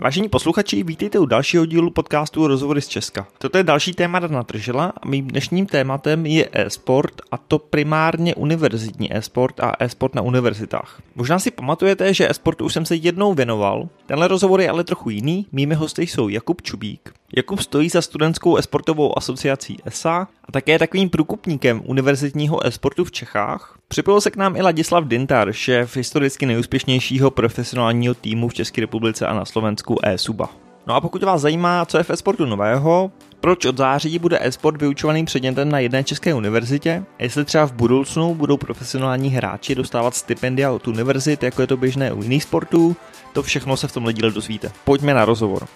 Vážení posluchači, vítejte u dalšího dílu podcastu Rozhovory z Česka. Toto je další téma Dana Tržela a mým dnešním tématem je e-sport a to primárně univerzitní e-sport a e-sport na univerzitách. Možná si pamatujete, že e-sportu už jsem se jednou věnoval. Tenhle rozhovor je ale trochu jiný. Mými hosty jsou Jakub Čubík. Jakub stojí za studentskou esportovou asociací ESA a také je takovým průkupníkem univerzitního e-sportu v Čechách. Připojil se k nám i Ladislav Dintar, šéf historicky nejúspěšnějšího profesionálního týmu v České republice a na Slovensku e-suba. No a pokud vás zajímá, co je v e-sportu nového, proč od září bude e-sport vyučovaným předmětem na jedné české univerzitě, jestli třeba v budoucnu budou profesionální hráči dostávat stipendia od univerzit, jako je to běžné u jiných sportů, to všechno se v tomhle díle dozvíte. Pojďme na rozhovor.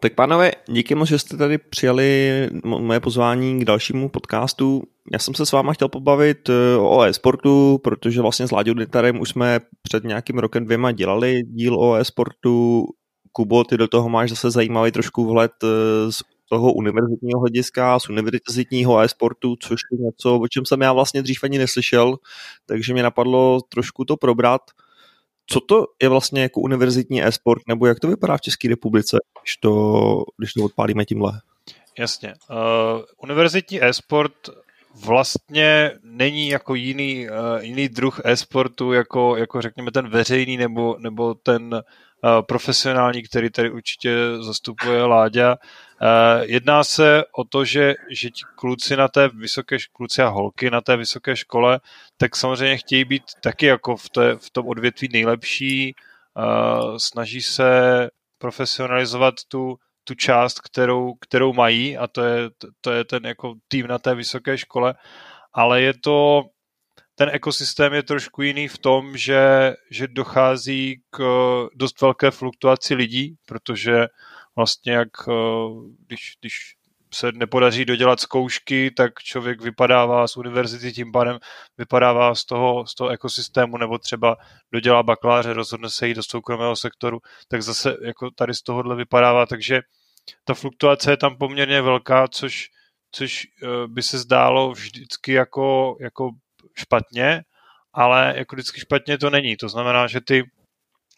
Tak pánové, díky moc, že jste tady přijali moje pozvání k dalšímu podcastu. Já jsem se s váma chtěl pobavit eh, o e-sportu, protože vlastně s Láďou Detarem už jsme před nějakým rokem dvěma dělali díl o e-sportu. Kubo, ty do toho máš zase zajímavý trošku vhled eh, z toho univerzitního hlediska, z univerzitního e-sportu, což je něco, o čem jsem já vlastně dřív ani neslyšel, takže mě napadlo trošku to probrat co to je vlastně jako univerzitní e-sport, nebo jak to vypadá v České republice, když to, když to odpálíme tímhle? Jasně. Uh, univerzitní e-sport vlastně není jako jiný, uh, jiný druh e-sportu, jako, jako řekněme ten veřejný nebo, nebo ten uh, profesionální, který tady určitě zastupuje Láďa. Uh, jedná se o to, že, že ti kluci na té vysoké, kluci a holky na té vysoké škole, tak samozřejmě chtějí být taky jako v, té, v tom odvětví nejlepší, uh, snaží se profesionalizovat tu, tu část, kterou, kterou mají a to je, to je ten jako tým na té vysoké škole, ale je to, ten ekosystém je trošku jiný v tom, že, že dochází k dost velké fluktuaci lidí, protože vlastně jak když, když se nepodaří dodělat zkoušky, tak člověk vypadává z univerzity, tím pádem vypadává z toho, z toho ekosystému, nebo třeba dodělá bakaláře, rozhodne se jít do soukromého sektoru, tak zase jako tady z tohohle vypadává, takže ta fluktuace je tam poměrně velká, což, což eh, by se zdálo vždycky jako, jako špatně, ale jako vždycky špatně to není. To znamená, že ty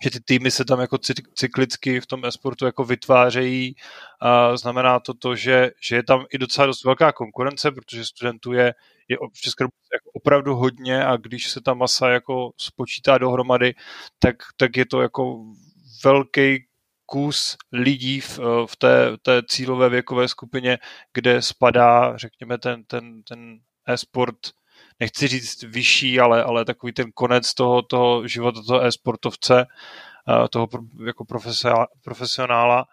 že ty týmy se tam jako cyklicky v tom esportu jako vytvářejí. A znamená to to, že, že je tam i docela dost velká konkurence, protože studentů je, je v České republice jako opravdu hodně a když se ta masa jako spočítá dohromady, tak, tak je to jako velký kus lidí v, v té, té cílové věkové skupině, kde spadá, řekněme, ten, ten, ten e-sport nechci říct vyšší, ale, ale takový ten konec toho, toho života toho e-sportovce, toho jako profesionála.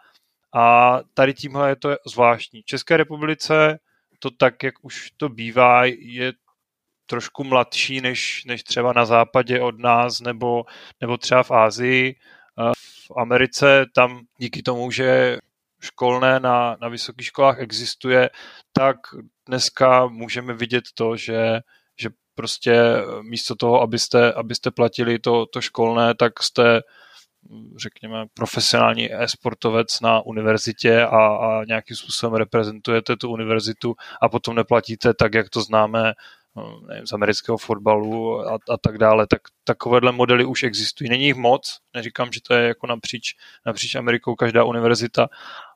A tady tímhle je to zvláštní. V České republice to tak, jak už to bývá, je trošku mladší než, než třeba na západě od nás nebo, nebo třeba v Ázii. V Americe tam díky tomu, že školné na, na vysokých školách existuje, tak dneska můžeme vidět to, že prostě eh, místo toho, abyste, abyste platili to, to školné, tak jste hm, řekněme, profesionální e-sportovec na univerzitě a, a nějakým způsobem reprezentujete tu univerzitu a potom neplatíte tak, jak to známe hm, nevím, z amerického fotbalu a, a tak dále, tak takovéhle modely už existují. Není jich moc, neříkám, že to je jako napříč, napříč Amerikou každá univerzita,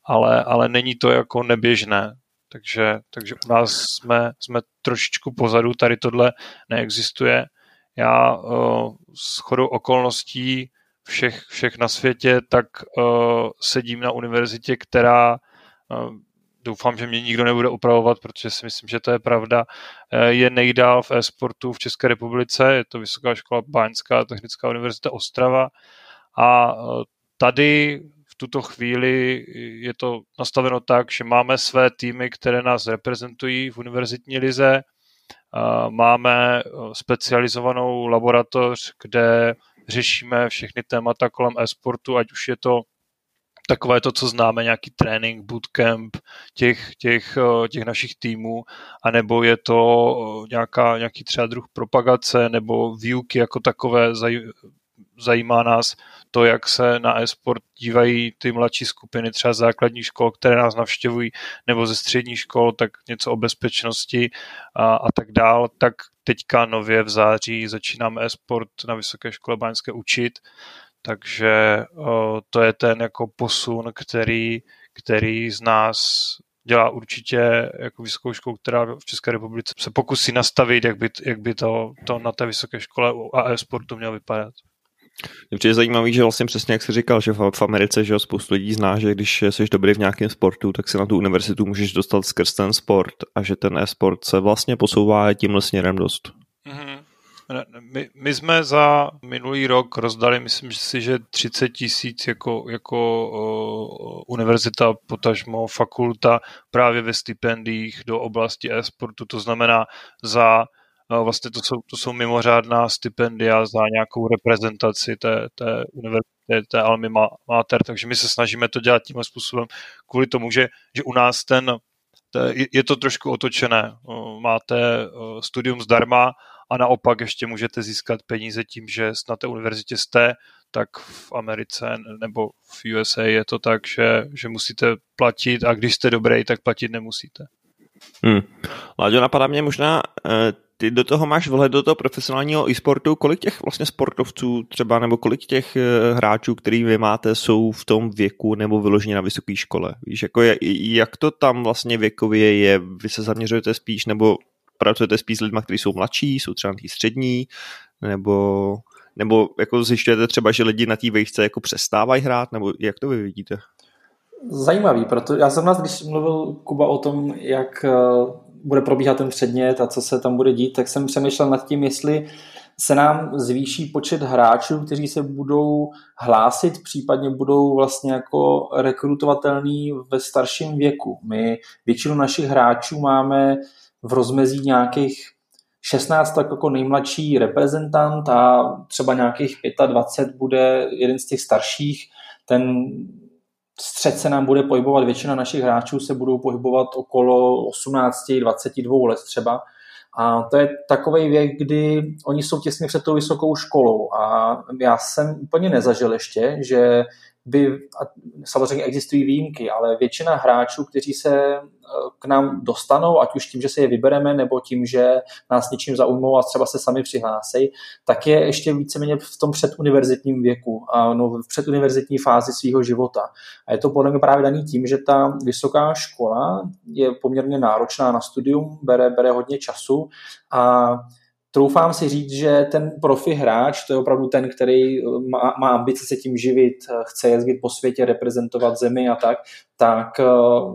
ale, ale není to jako neběžné takže, takže u nás jsme, jsme trošičku pozadu, tady tohle neexistuje. Já uh, s chodou okolností všech, všech na světě, tak uh, sedím na univerzitě, která uh, doufám, že mě nikdo nebude upravovat, protože si myslím, že to je pravda, je nejdál v e-sportu v České republice, je to Vysoká škola Báňská technická univerzita Ostrava a tady tuto chvíli je to nastaveno tak, že máme své týmy, které nás reprezentují v univerzitní lize, máme eh, specializovanou laboratoř, kde řešíme všechny témata kolem e-sportu, ať už je to takové to, co známe, nějaký trénink, bootcamp těch, těch, eh, těch našich týmů, anebo je to eh, nějaká, nějaký třeba druh propagace nebo výuky jako takové zajímá nás to, jak se na e-sport dívají ty mladší skupiny třeba základních škol, které nás navštěvují, nebo ze středních škol, tak něco o bezpečnosti a, a tak dál, tak teďka nově v září začínáme e-sport na Vysoké škole Báňské učit, takže o, to je ten jako posun, který, který z nás dělá určitě jako vysokou školu, která v České republice se pokusí nastavit, jak by, jak by to, to na té vysoké škole a e-sportu mělo vypadat. Určitě je zajímavý, že vlastně přesně jak jsi říkal, že v Americe, že spoustu lidí zná, že když jsi dobrý v nějakém sportu, tak si na tu univerzitu můžeš dostat skrz ten sport a že ten e-sport se vlastně posouvá tímhle směrem dost. Mm-hmm. My, my jsme za minulý rok rozdali, myslím si, že 30 tisíc jako, jako uh, univerzita, potažmo fakulta právě ve stipendiích do oblasti e-sportu. To znamená za vlastně to jsou, to jsou mimořádná stipendia za nějakou reprezentaci té, té univerzity, té almy mater, takže my se snažíme to dělat tímhle způsobem kvůli tomu, že, že u nás ten je to trošku otočené. Máte studium zdarma a naopak ještě můžete získat peníze tím, že na té univerzitě jste, tak v Americe nebo v USA je to tak, že, že musíte platit a když jste dobrý, tak platit nemusíte. Hmm. Láďo, napadá mě možná, eh, ty do toho máš vhled do toho profesionálního e-sportu, kolik těch vlastně sportovců třeba, nebo kolik těch eh, hráčů, který vy máte, jsou v tom věku nebo vyloženě na vysoké škole? Víš, jako je, jak to tam vlastně věkově je? Vy se zaměřujete spíš, nebo pracujete spíš s lidmi, kteří jsou mladší, jsou třeba na střední, nebo, nebo jako zjišťujete třeba, že lidi na té vejšce jako přestávají hrát, nebo jak to vy vidíte? Zajímavý, protože já jsem nás, když mluvil Kuba o tom, jak eh, bude probíhat ten předmět a co se tam bude dít, tak jsem přemýšlel nad tím, jestli se nám zvýší počet hráčů, kteří se budou hlásit, případně budou vlastně jako rekrutovatelní ve starším věku. My většinu našich hráčů máme v rozmezí nějakých 16 tak jako nejmladší reprezentant a třeba nějakých 25 bude jeden z těch starších. Ten střed se nám bude pohybovat, většina našich hráčů se budou pohybovat okolo 18, 22 let třeba. A to je takový věk, kdy oni jsou těsně před tou vysokou školou. A já jsem úplně nezažil ještě, že by, samozřejmě existují výjimky, ale většina hráčů, kteří se k nám dostanou, ať už tím, že se je vybereme, nebo tím, že nás něčím zaujmou a třeba se sami přihlásí, tak je ještě víceméně v tom předuniverzitním věku, a no, v předuniverzitní fázi svého života. A je to podle mě právě daný tím, že ta vysoká škola je poměrně náročná na studium, bere, bere hodně času a troufám si říct, že ten profi hráč, to je opravdu ten, který má, má ambice se tím živit, chce jezdit po světě, reprezentovat zemi a tak, tak eh,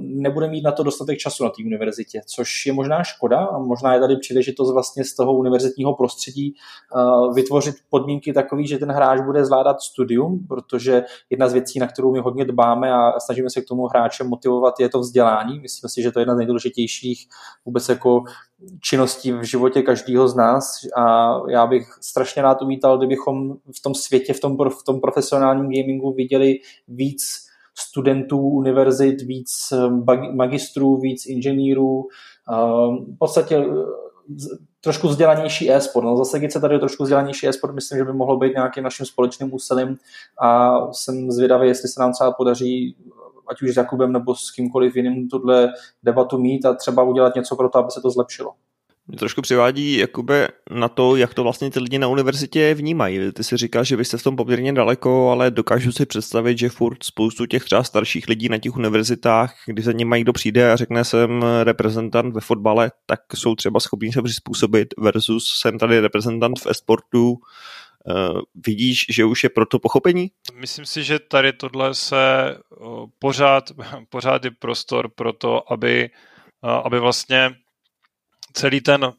nebude mít na to dostatek času na té univerzitě, což je možná škoda a možná je tady příležitost vlastně z toho univerzitního prostředí eh, vytvořit podmínky takové, že ten hráč bude zvládat studium, protože jedna z věcí, na kterou my hodně dbáme a snažíme se k tomu hráče motivovat, je to vzdělání. Myslím si, že to je jedna z nejdůležitějších vůbec jako činností v životě každého z nás a já bych strašně rád uvítal, kdybychom v tom světě, v tom, v tom profesionálním gamingu viděli víc studentů univerzit, víc eh, magistrů, víc inženýrů, eh, v podstatě eh, trošku vzdělanější e-sport. No, zase, když se tady trošku vzdělanější e-sport, myslím, že by mohlo být nějakým naším společným úsilím a jsem zvědavý, jestli se nám třeba podaří ať už s Jakubem nebo s kýmkoliv jiným tuhle debatu mít a třeba udělat něco pro to, aby se to zlepšilo. Mě trošku přivádí Jakube na to, jak to vlastně ty lidi na univerzitě vnímají. Ty si říkáš, že vy jste v tom poměrně daleko, ale dokážu si představit, že furt spoustu těch třeba starších lidí na těch univerzitách, když za ním mají kdo přijde a řekne jsem reprezentant ve fotbale, tak jsou třeba schopni se přizpůsobit versus jsem tady reprezentant v esportu. Uh, vidíš, že už je pro to pochopení? Myslím si, že tady tohle se uh, pořád, pořád je prostor pro to, aby, uh, aby vlastně celý ten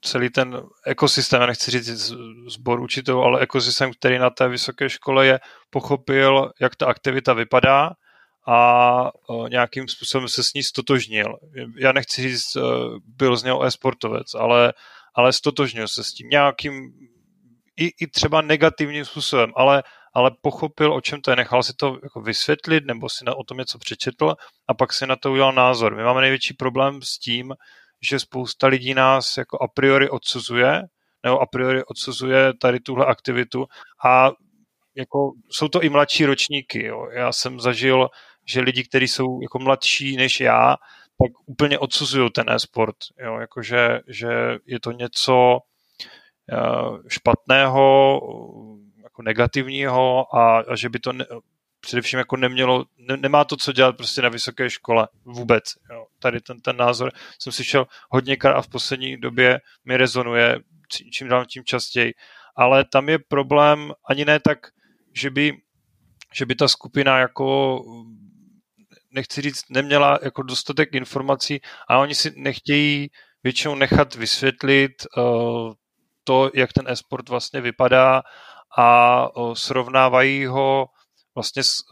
celý ten ekosystém, já nechci říct sbor učitelů, ale ekosystém, který na té vysoké škole je, pochopil, jak ta aktivita vypadá a nějakým způsobem se s ní stotožnil. Já nechci říct, e, byl z něho e-sportovec, ale, ale stotožnil se s tím nějakým i, i třeba negativním způsobem, ale, ale pochopil, o čem to je, nechal si to jako vysvětlit nebo si na, o tom něco přečetl a pak si na to udělal názor. My máme největší problém s tím, že spousta lidí nás jako a priori odsuzuje nebo a priori odsuzuje tady tuhle aktivitu a jako jsou to i mladší ročníky. Jo. Já jsem zažil, že lidi, kteří jsou jako mladší než já, tak úplně odsuzují ten e-sport. Jo. Jakože, že je to něco uh, špatného, jako negativního a, a že by to ne, především jako nemělo, ne, nemá to co dělat prostě na vysoké škole vůbec. Jo. Tady ten, ten názor jsem slyšel hodněkrát a v poslední době mi rezonuje čím dál tím častěji. Ale tam je problém ani ne tak, že by, že by ta skupina jako nechci říct, neměla jako dostatek informací a oni si nechtějí většinou nechat vysvětlit uh, to, jak ten e-sport vlastně vypadá a uh, srovnávají ho vlastně s,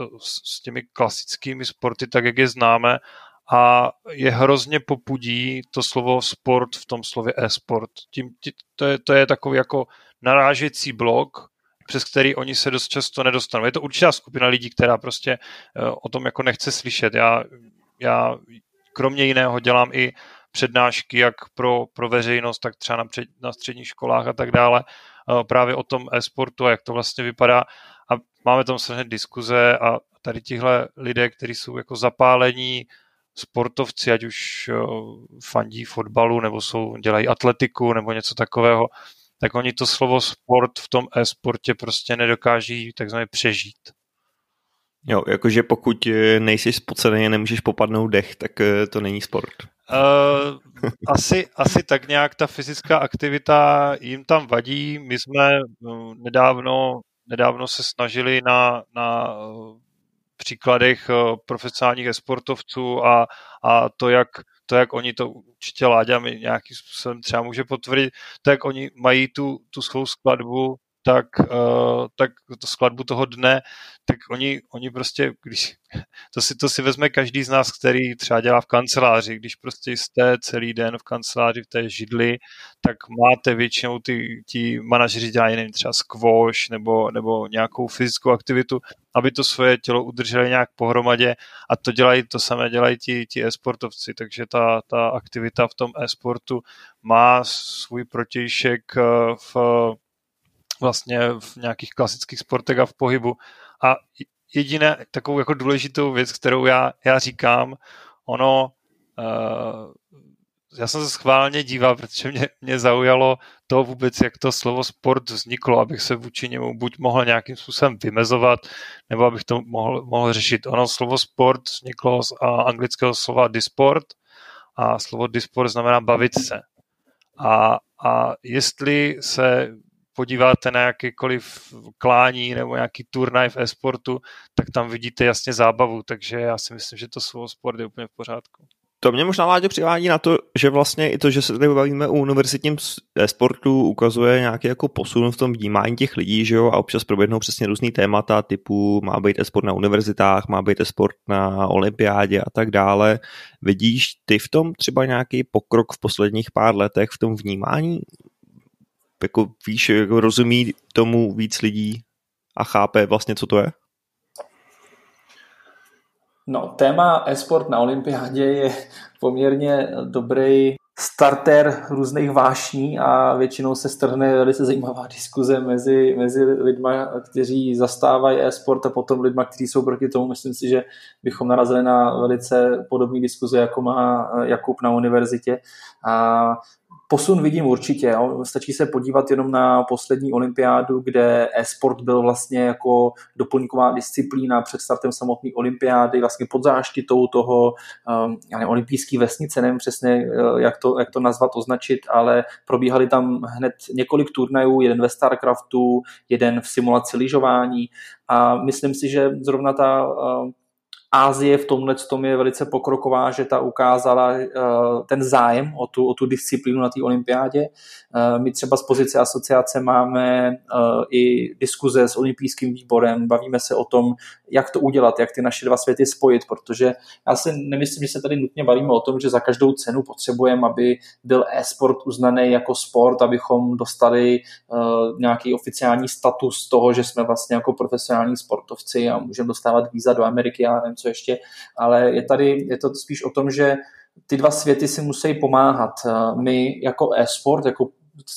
s těmi klasickými sporty, tak jak je známe a je hrozně popudí to slovo sport v tom slově e-sport. Tím, tí, to, je, to je takový jako narážecí blok, přes který oni se dost často nedostanou. Je to určitá skupina lidí, která prostě uh, o tom jako nechce slyšet. Já, já kromě jiného dělám i přednášky jak pro, pro veřejnost, tak třeba na, před, na středních školách a tak dále, uh, právě o tom e-sportu a jak to vlastně vypadá a máme tam samozřejmě diskuze a tady tihle lidé, kteří jsou jako zapálení sportovci, ať už fandí fotbalu, nebo jsou, dělají atletiku, nebo něco takového, tak oni to slovo sport v tom e-sportě prostě nedokáží takzvaně přežít. Jo, jakože pokud e, nejsi spocený a nemůžeš popadnout dech, tak e, to není sport. Uh, asi, asi tak nějak ta fyzická aktivita jim tam vadí. My jsme nedávno nedávno se snažili na, na eh, příkladech eh, profesionálních esportovců a, a to, jak, to, jak oni to určitě Láďa mi nějakým způsobem třeba může potvrdit, to, jak oni mají tu, tu svou skladbu tak, uh, tak to skladbu toho dne, tak oni, oni prostě, když, to si, to si vezme každý z nás, který třeba dělá v kanceláři, když prostě jste celý den v kanceláři v té židli, tak máte většinou ty, ti manažeři dělají nevím, třeba squash nebo, nebo nějakou fyzickou aktivitu, aby to svoje tělo udrželi nějak pohromadě a to dělají, to samé dělají ti, ti e-sportovci, takže ta, ta aktivita v tom e-sportu má svůj protějšek eh, v vlastně v nějakých klasických sportech a v pohybu. A jediné takovou jako důležitou věc, kterou já, já říkám, ono, uh, já jsem se schválně díval, protože mě, mě zaujalo to vůbec, jak to slovo sport vzniklo, abych se vůči němu buď mohl nějakým způsobem vymezovat, nebo abych to mohl, mohl řešit. Ono slovo sport vzniklo z anglického slova disport a slovo disport znamená bavit se. A, a jestli se podíváte na jakýkoliv klání nebo nějaký turnaj v e-sportu, tak tam vidíte jasně zábavu, takže já si myslím, že to slovo sport je úplně v pořádku. To mě možná Láďo přivádí na to, že vlastně i to, že se tady bavíme o univerzitním sportu, ukazuje nějaký jako posun v tom vnímání těch lidí, že jo, a občas proběhnou přesně různý témata typu má být e-sport na univerzitách, má být e-sport na olympiádě a tak dále. Vidíš ty v tom třeba nějaký pokrok v posledních pár letech v tom vnímání jako víš, jako rozumí tomu víc lidí a chápe vlastně, co to je? No, téma e-sport na olympiádě je poměrně dobrý starter různých vášní a většinou se strhne velice zajímavá diskuze mezi, mezi lidmi, kteří zastávají e-sport a potom lidmi, kteří jsou proti tomu. Myslím si, že bychom narazili na velice podobné diskuze, jako má Jakub na univerzitě. A Posun vidím určitě. Stačí se podívat jenom na poslední olympiádu, kde e-sport byl vlastně jako doplňková disciplína před startem samotné olympiády, vlastně pod záštitou toho um, nevím, olympijské vesnice, nevím přesně, uh, jak to, jak to nazvat, označit, ale probíhaly tam hned několik turnajů, jeden ve StarCraftu, jeden v simulaci lyžování a myslím si, že zrovna ta uh, Ázie v tomhle tom je velice pokroková, že ta ukázala uh, ten zájem o tu, o tu disciplínu na té olympiádě. Uh, my třeba z pozice asociace máme uh, i diskuze s olympijským výborem, bavíme se o tom, jak to udělat, jak ty naše dva světy spojit, protože já si nemyslím, že se tady nutně bavíme o tom, že za každou cenu potřebujeme, aby byl e-sport uznaný jako sport, abychom dostali nějaký oficiální status toho, že jsme vlastně jako profesionální sportovci a můžeme dostávat víza do Ameriky a nevím, co ještě, ale je tady, je to spíš o tom, že ty dva světy si musí pomáhat. My jako e-sport, jako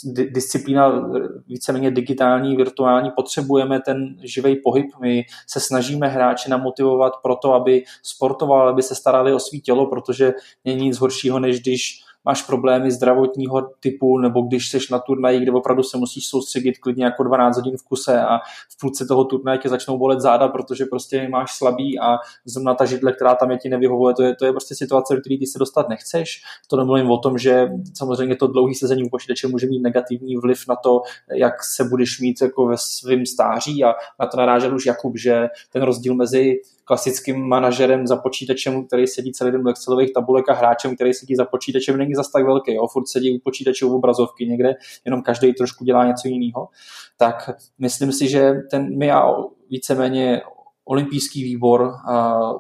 disciplína víceméně digitální, virtuální, potřebujeme ten živý pohyb. My se snažíme hráče namotivovat pro to, aby sportovali, aby se starali o svý tělo, protože není nic horšího, než když máš problémy zdravotního typu, nebo když jsi na turnaji, kde opravdu se musíš soustředit klidně jako 12 hodin v kuse a v půlce toho turnaje tě začnou bolet záda, protože prostě máš slabý a zrovna ta židle, která tam je ti nevyhovuje, to je, to je prostě situace, do které ty se dostat nechceš. To nemluvím o tom, že samozřejmě to dlouhý sezení u počítače může mít negativní vliv na to, jak se budeš mít jako ve svém stáří a na to narážel už Jakub, že ten rozdíl mezi klasickým manažerem za počítačem, který sedí celý den do Excelových tabulek a hráčem, který sedí za počítačem, není zas tak velký. Jo? Furt sedí u počítače u obrazovky někde, jenom každý trošku dělá něco jiného. Tak myslím si, že ten my a víceméně olympijský výbor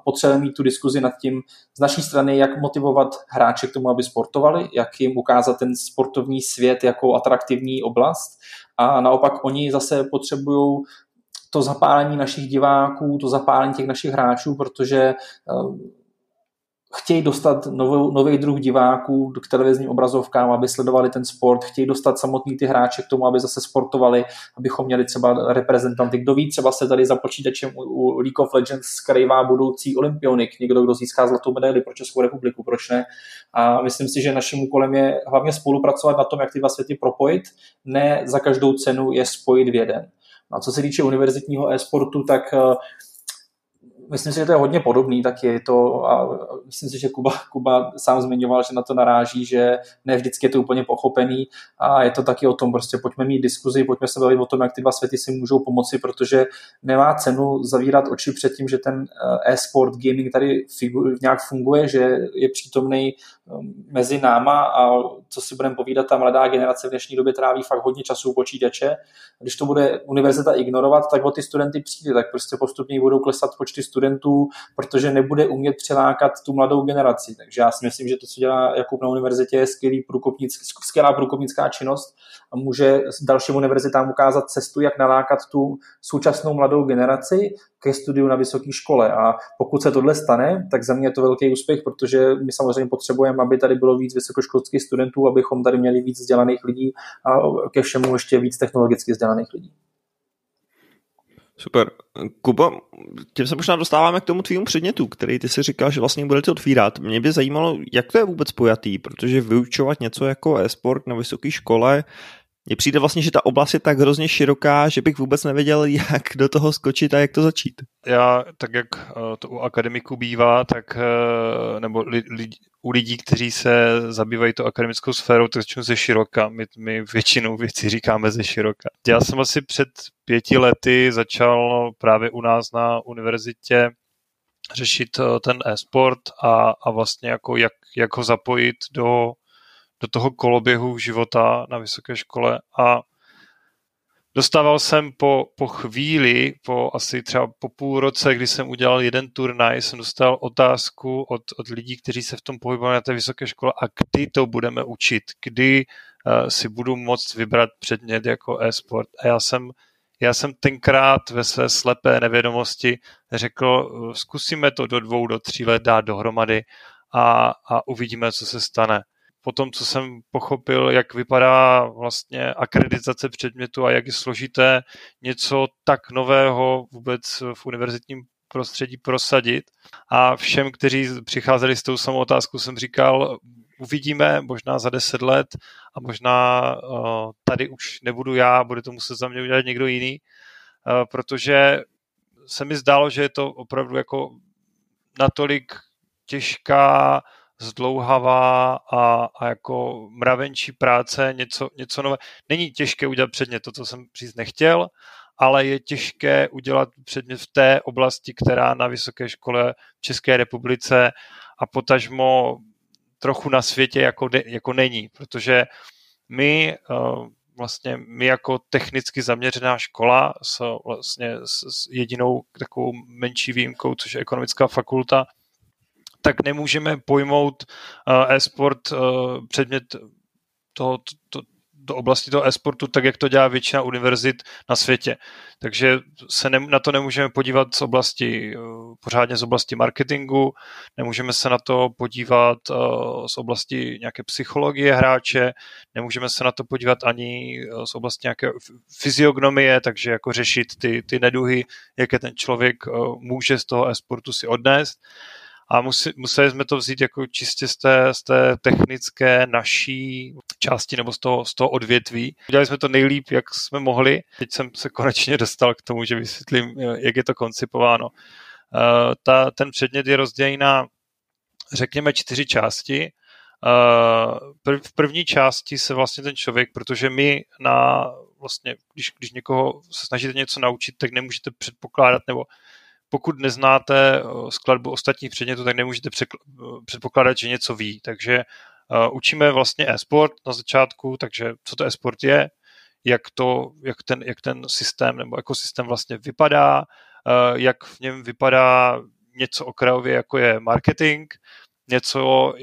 potřebujeme mít tu diskuzi nad tím z naší strany, jak motivovat hráče k tomu, aby sportovali, jak jim ukázat ten sportovní svět jako atraktivní oblast a naopak oni zase potřebují to zapálení našich diváků, to zapálení těch našich hráčů, protože eh, chtějí dostat novou, nový druh diváků k televizním obrazovkám, aby sledovali ten sport, chtějí dostat samotný ty hráče k tomu, aby zase sportovali, abychom měli třeba reprezentanty. Kdo ví, třeba se tady za počítačem u, u League of Legends skrývá budoucí olympionik, někdo, kdo získá zlatou medaili pro Českou republiku, proč ne? A myslím si, že naším úkolem je hlavně spolupracovat na tom, jak ty dva světy propojit, ne za každou cenu je spojit v jeden. A co se týče univerzitního e-sportu, tak eh, myslím si, že to je hodně podobný, tak je to a myslím si, že Kuba, Kuba sám zmiňoval, že na to naráží, že ne vždycky je to úplně pochopený a je to taky o tom, prostě pojďme mít diskuzi, pojďme se bavit o tom, jak ty dva světy si můžou pomoci, protože nemá cenu zavírat oči před tím, že ten eh, e-sport gaming tady figu, nějak funguje, že je přítomný Um, mezi náma a co si budeme povídat, ta mladá generace v dnešní době tráví fakt hodně času u počítače. Když to bude univerzita ignorovat, tak o ty studenty přijde, tak prostě postupně budou klesat počty studentů, protože nebude umět přilákat tu mladou generaci. Takže já si myslím, že to, co dělá Jakub na univerzitě, je skvělý skvělá průkopnická činnost a může dalším univerzitám ukázat cestu, jak nalákat tu současnou mladou generaci ke studiu na vysoké škole. A pokud se tohle stane, tak za mě je to velký úspěch, protože my samozřejmě potřebujeme, aby tady bylo víc vysokoškolských studentů, abychom tady měli víc vzdělaných lidí a ke všemu ještě víc technologicky vzdělaných lidí. Super. Kuba, tím se možná dostáváme k tomu tvýmu předmětu, který ty si říkal, že vlastně budete otvírat. Mě by zajímalo, jak to je vůbec pojatý, protože vyučovat něco jako e-sport na vysoké škole mně přijde vlastně, že ta oblast je tak hrozně široká, že bych vůbec nevěděl, jak do toho skočit a jak to začít. Já, tak jak eh, to u akademiků bývá, tak eh, nebo li, li, u lidí, kteří se zabývají to akademickou sférou, tak začnu ze široka. My, my většinou věcí říkáme ze široka. Já jsem asi před pěti lety začal právě u nás na univerzitě řešit eh, ten e-sport a, a vlastně jako jak, jak ho zapojit do do toho koloběhu života na vysoké škole a dostával jsem po, po chvíli, po asi třeba po půl roce, kdy jsem udělal jeden turnaj, jsem dostal otázku od, od lidí, kteří se v tom pohybují na té vysoké škole a kdy to budeme učit, kdy uh, si budu moct vybrat předmět jako e-sport. A já jsem, já jsem tenkrát ve své slepé nevědomosti řekl, zkusíme to do dvou, do tří let dát dohromady a, a uvidíme, co se stane po tom, co jsem pochopil, jak vypadá vlastně akreditace předmětu a jak je složité něco tak nového vůbec v univerzitním prostředí prosadit. A všem, kteří přicházeli s tou samou otázkou, jsem říkal, uvidíme možná za deset let a možná uh, tady už nebudu já, bude to muset za mě udělat někdo jiný, uh, protože se mi zdálo, že je to opravdu jako natolik těžká zdlouhavá a, a jako mravenčí práce, něco, něco nové. Není těžké udělat předmět to, co jsem říct nechtěl, ale je těžké udělat předmět v té oblasti, která na vysoké škole v České republice a potažmo trochu na světě jako, de, jako není, protože my uh, vlastně my jako technicky zaměřená škola s, vlastně s, s jedinou takovou menší výjimkou, což je ekonomická fakulta, tak nemůžeme pojmout uh, e-sport uh, předmět toho, to, do oblasti toho e-sportu, tak jak to dělá většina univerzit na světě. Takže se ne, na to nemůžeme podívat z oblasti, eh, pořádně z oblasti marketingu, nemůžeme se na to podívat eh, z oblasti nějaké psychologie hráče, nemůžeme se na to podívat ani z oblasti nějaké fyziognomie, takže jako řešit ty, ty neduhy, jaké ten člověk může z toho e-sportu si odnést a musí, museli jsme to vzít jako čistě z té, z té technické naší části nebo z toho, z toho odvětví. Udělali jsme to nejlíp, jak jsme mohli. Teď jsem se konečně dostal k tomu, že vysvětlím, jak je to koncipováno. Uh, ta, ten předmět je rozdělený na, řekněme, čtyři části. Uh, v první části se vlastně ten člověk, protože my na vlastně, když, když někoho se snažíte něco naučit, tak nemůžete předpokládat nebo pokud neznáte eh, skladbu ostatních předmětů, tak nemůžete eh, předpokládat, že něco ví. Takže uh, učíme vlastně e-sport na začátku, takže co to e-sport je, jak, to, jak, ten, jak ten systém nebo ekosystém vlastně vypadá, jak v něm vypadá něco okrajově, jako je marketing, něco,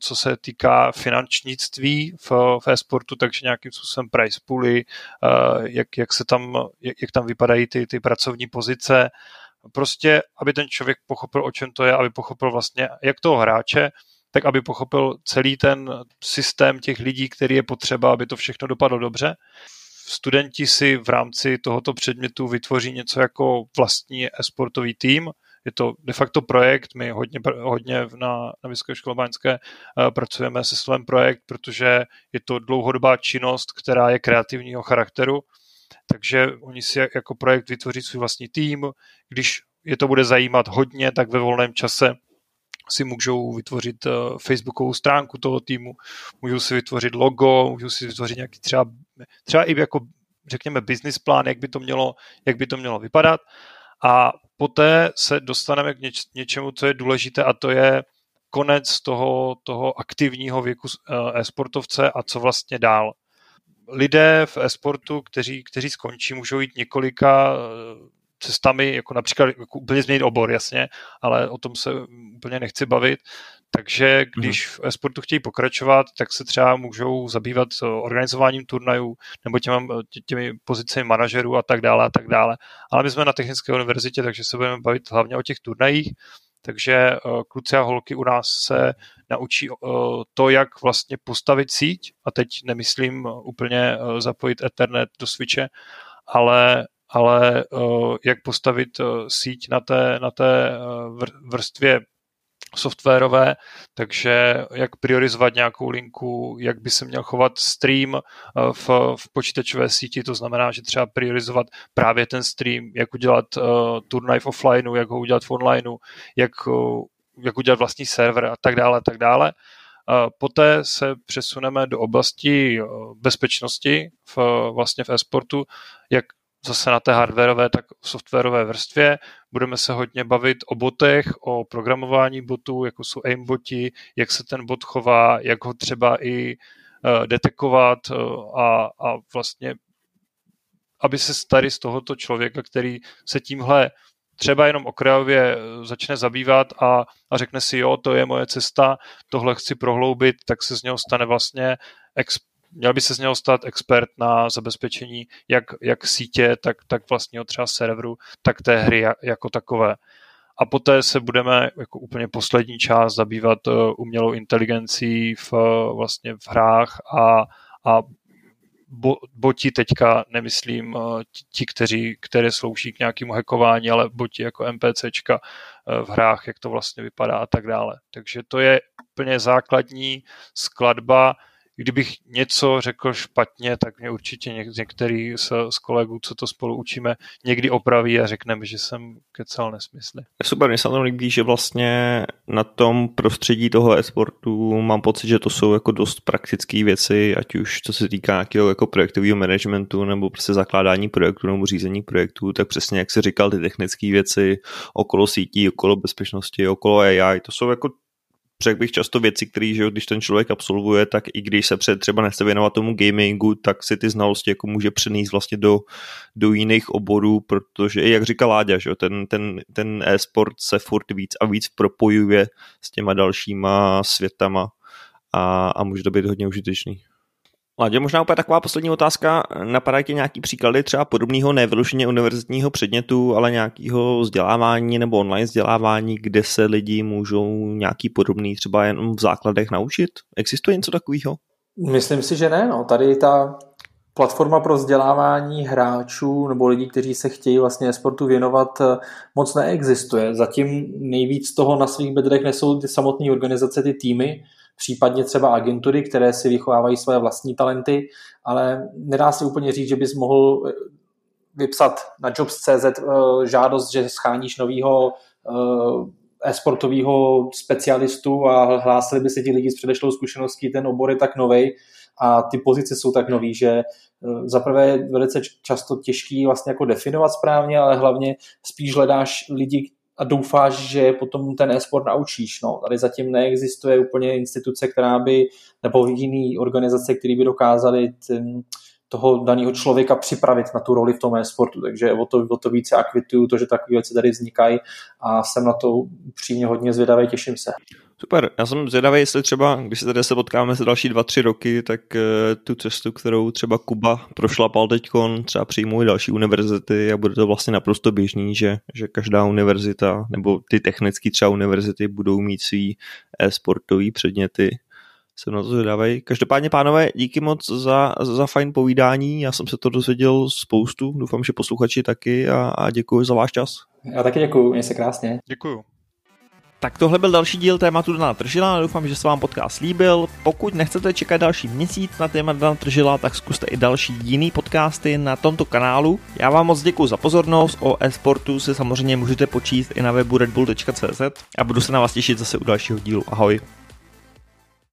co se týká finančnictví v, v e-sportu, takže nějakým způsobem price pooly, jak, jak, se tam, jak, jak tam vypadají ty, ty pracovní pozice, prostě, aby ten člověk pochopil, o čem to je, aby pochopil vlastně jak toho hráče, tak aby pochopil celý ten systém těch lidí, který je potřeba, aby to všechno dopadlo dobře. Studenti si v rámci tohoto předmětu vytvoří něco jako vlastní esportový tým. Je to de facto projekt, my hodně, hodně na, na Vysoké škole Báňské uh, pracujeme se slovem projekt, protože je to dlouhodobá činnost, která je kreativního charakteru takže oni si jako projekt vytvoří svůj vlastní tým, když je to bude zajímat hodně, tak ve volném čase si můžou vytvořit uh, facebookovou stránku toho týmu, můžou si vytvořit logo, můžou si vytvořit nějaký třeba, třeba i jako řekněme business plán, jak by to mělo, jak by to mělo vypadat. A poté se dostaneme k něč, něčemu, co je důležité a to je konec toho, toho aktivního věku uh, e-sportovce a co vlastně dál lidé v e-sportu, kteří, kteří skončí, můžou jít několika eh, cestami, jako například jako úplně změnit obor, jasně, ale o tom se úplně nechci bavit. Takže mhm. když v e-sportu chtějí pokračovat, tak se třeba můžou zabývat eh, organizováním turnajů nebo těmi, těmi pozicemi manažerů a tak dále a tak dále. Ale my jsme na Technické univerzitě, takže se budeme bavit hlavně o těch turnajích takže eh, kluci a holky u nás se naučí eh, to, jak vlastně postavit síť, a teď nemyslím úplně eh, zapojit Ethernet do switche, ale, ale jak postavit síť na té, na té vrstvě softwarové, takže jak priorizovat nějakou linku, jak by se měl chovat stream eh, v, v počítačové síti, to znamená, že třeba priorizovat právě ten stream, jak udělat uh, turnaj v offlineu, jak ho udělat v onlineu, jak, uh, jak udělat vlastní server a tak dále, a tak dále. Poté se přesuneme do oblasti bezpečnosti v, vlastně v e-sportu, jak zase na té hardwareové, tak softwarové vrstvě. Budeme se hodně bavit o botech, o programování botů, jako jsou aimboti, jak se ten bot chová, jak ho třeba i uh, detekovat uh, a, a vlastně aby se starý z tohoto člověka, který se tímhle třeba jenom okrajově eh, začne zabývat a, a řekne si, jo, to je moje cesta, tohle chci prohloubit, tak se z něho stane vlastně ex, měl by se z něho stát expert na zabezpečení jak, jak sítě, tak, tak vlastně třeba serveru, tak té hry jako takové. A poté se budeme jako úplně poslední část zabývat eh, umělou inteligencí v, vlastně v hrách a, a bo, boti teďka nemyslím eh, ti, kteří, které slouží k nějakému hackování, ale boti jako NPCčka eh, v hrách, jak to vlastně vypadá a tak dále. Takže to je úplně základní skladba kdybych něco řekl špatně, tak mě určitě něk- některý z, z kolegů, co to spolu učíme, někdy opraví a řekneme, že jsem kecal nesmysly. Super, mě se tam líbí, že vlastně na tom prostředí toho e-sportu mám pocit, že to jsou jako dost praktické věci, ať už co se týká nějakého jako projektového managementu nebo prostě zakládání projektu nebo řízení projektů, tak přesně jak se říkal, ty technické věci okolo sítí, okolo bezpečnosti, okolo AI, to jsou jako řekl bych často věci, které, že když ten člověk absolvuje, tak i když se před třeba nechce věnovat tomu gamingu, tak si ty znalosti jako může přenést vlastně do, do jiných oborů, protože, jak říká Láďa, že ten, ten, ten e-sport se furt víc a víc propojuje s těma dalšíma světama a, a může to být hodně užitečný. Ladě, možná úplně taková poslední otázka. Napadá ti nějaký příklady třeba podobného nevylušeně univerzitního předmětu, ale nějakého vzdělávání nebo online vzdělávání, kde se lidi můžou nějaký podobný třeba jen v základech naučit? Existuje něco takového? Myslím si, že ne. No. Tady ta platforma pro vzdělávání hráčů nebo lidí, kteří se chtějí vlastně sportu věnovat, moc neexistuje. Zatím nejvíc toho na svých bedrech nesou ty samotné organizace, ty týmy, případně třeba agentury, které si vychovávají své vlastní talenty, ale nedá se úplně říct, že bys mohl eh, vypsat na jobs.cz eh, žádost, že scháníš novýho eh, e-sportového specialistu a hlásili by se ti lidi s předešlou zkušeností, ten obor je tak nový a ty pozice jsou tak nový, že zaprvé je velice často těžký vlastně jako definovat správně, ale hlavně spíš hledáš lidi, a doufáš, že potom ten e-sport naučíš. No, tady zatím neexistuje úplně instituce, která by, nebo jiný organizace, které by dokázali ten, toho daného člověka připravit na tu roli v tom e-sportu. Takže o to, o to více akvituju to, že takové věci tady vznikají a jsem na to upřímně hodně zvědavý, těším se. Super, já jsem zvědavý, jestli třeba, když se tady se potkáme za další dva, tři roky, tak uh, tu cestu, kterou třeba Kuba prošlapal teďkon, třeba přijmou i další univerzity a bude to vlastně naprosto běžný, že, že každá univerzita nebo ty technické třeba univerzity budou mít svý e-sportový předměty. Jsem na to zvědavý. Každopádně, pánové, díky moc za, za fajn povídání. Já jsem se to dozvěděl spoustu. Doufám, že posluchači taky a, a děkuji za váš čas. Já taky děkuji, měj se krásně. Děkuji. Tak tohle byl další díl tématu Dana Tržila, doufám, že se vám podcast líbil. Pokud nechcete čekat další měsíc na téma Dana Tržila, tak zkuste i další jiný podcasty na tomto kanálu. Já vám moc děkuji za pozornost, o e-sportu si samozřejmě můžete počíst i na webu redbull.cz a budu se na vás těšit zase u dalšího dílu. Ahoj.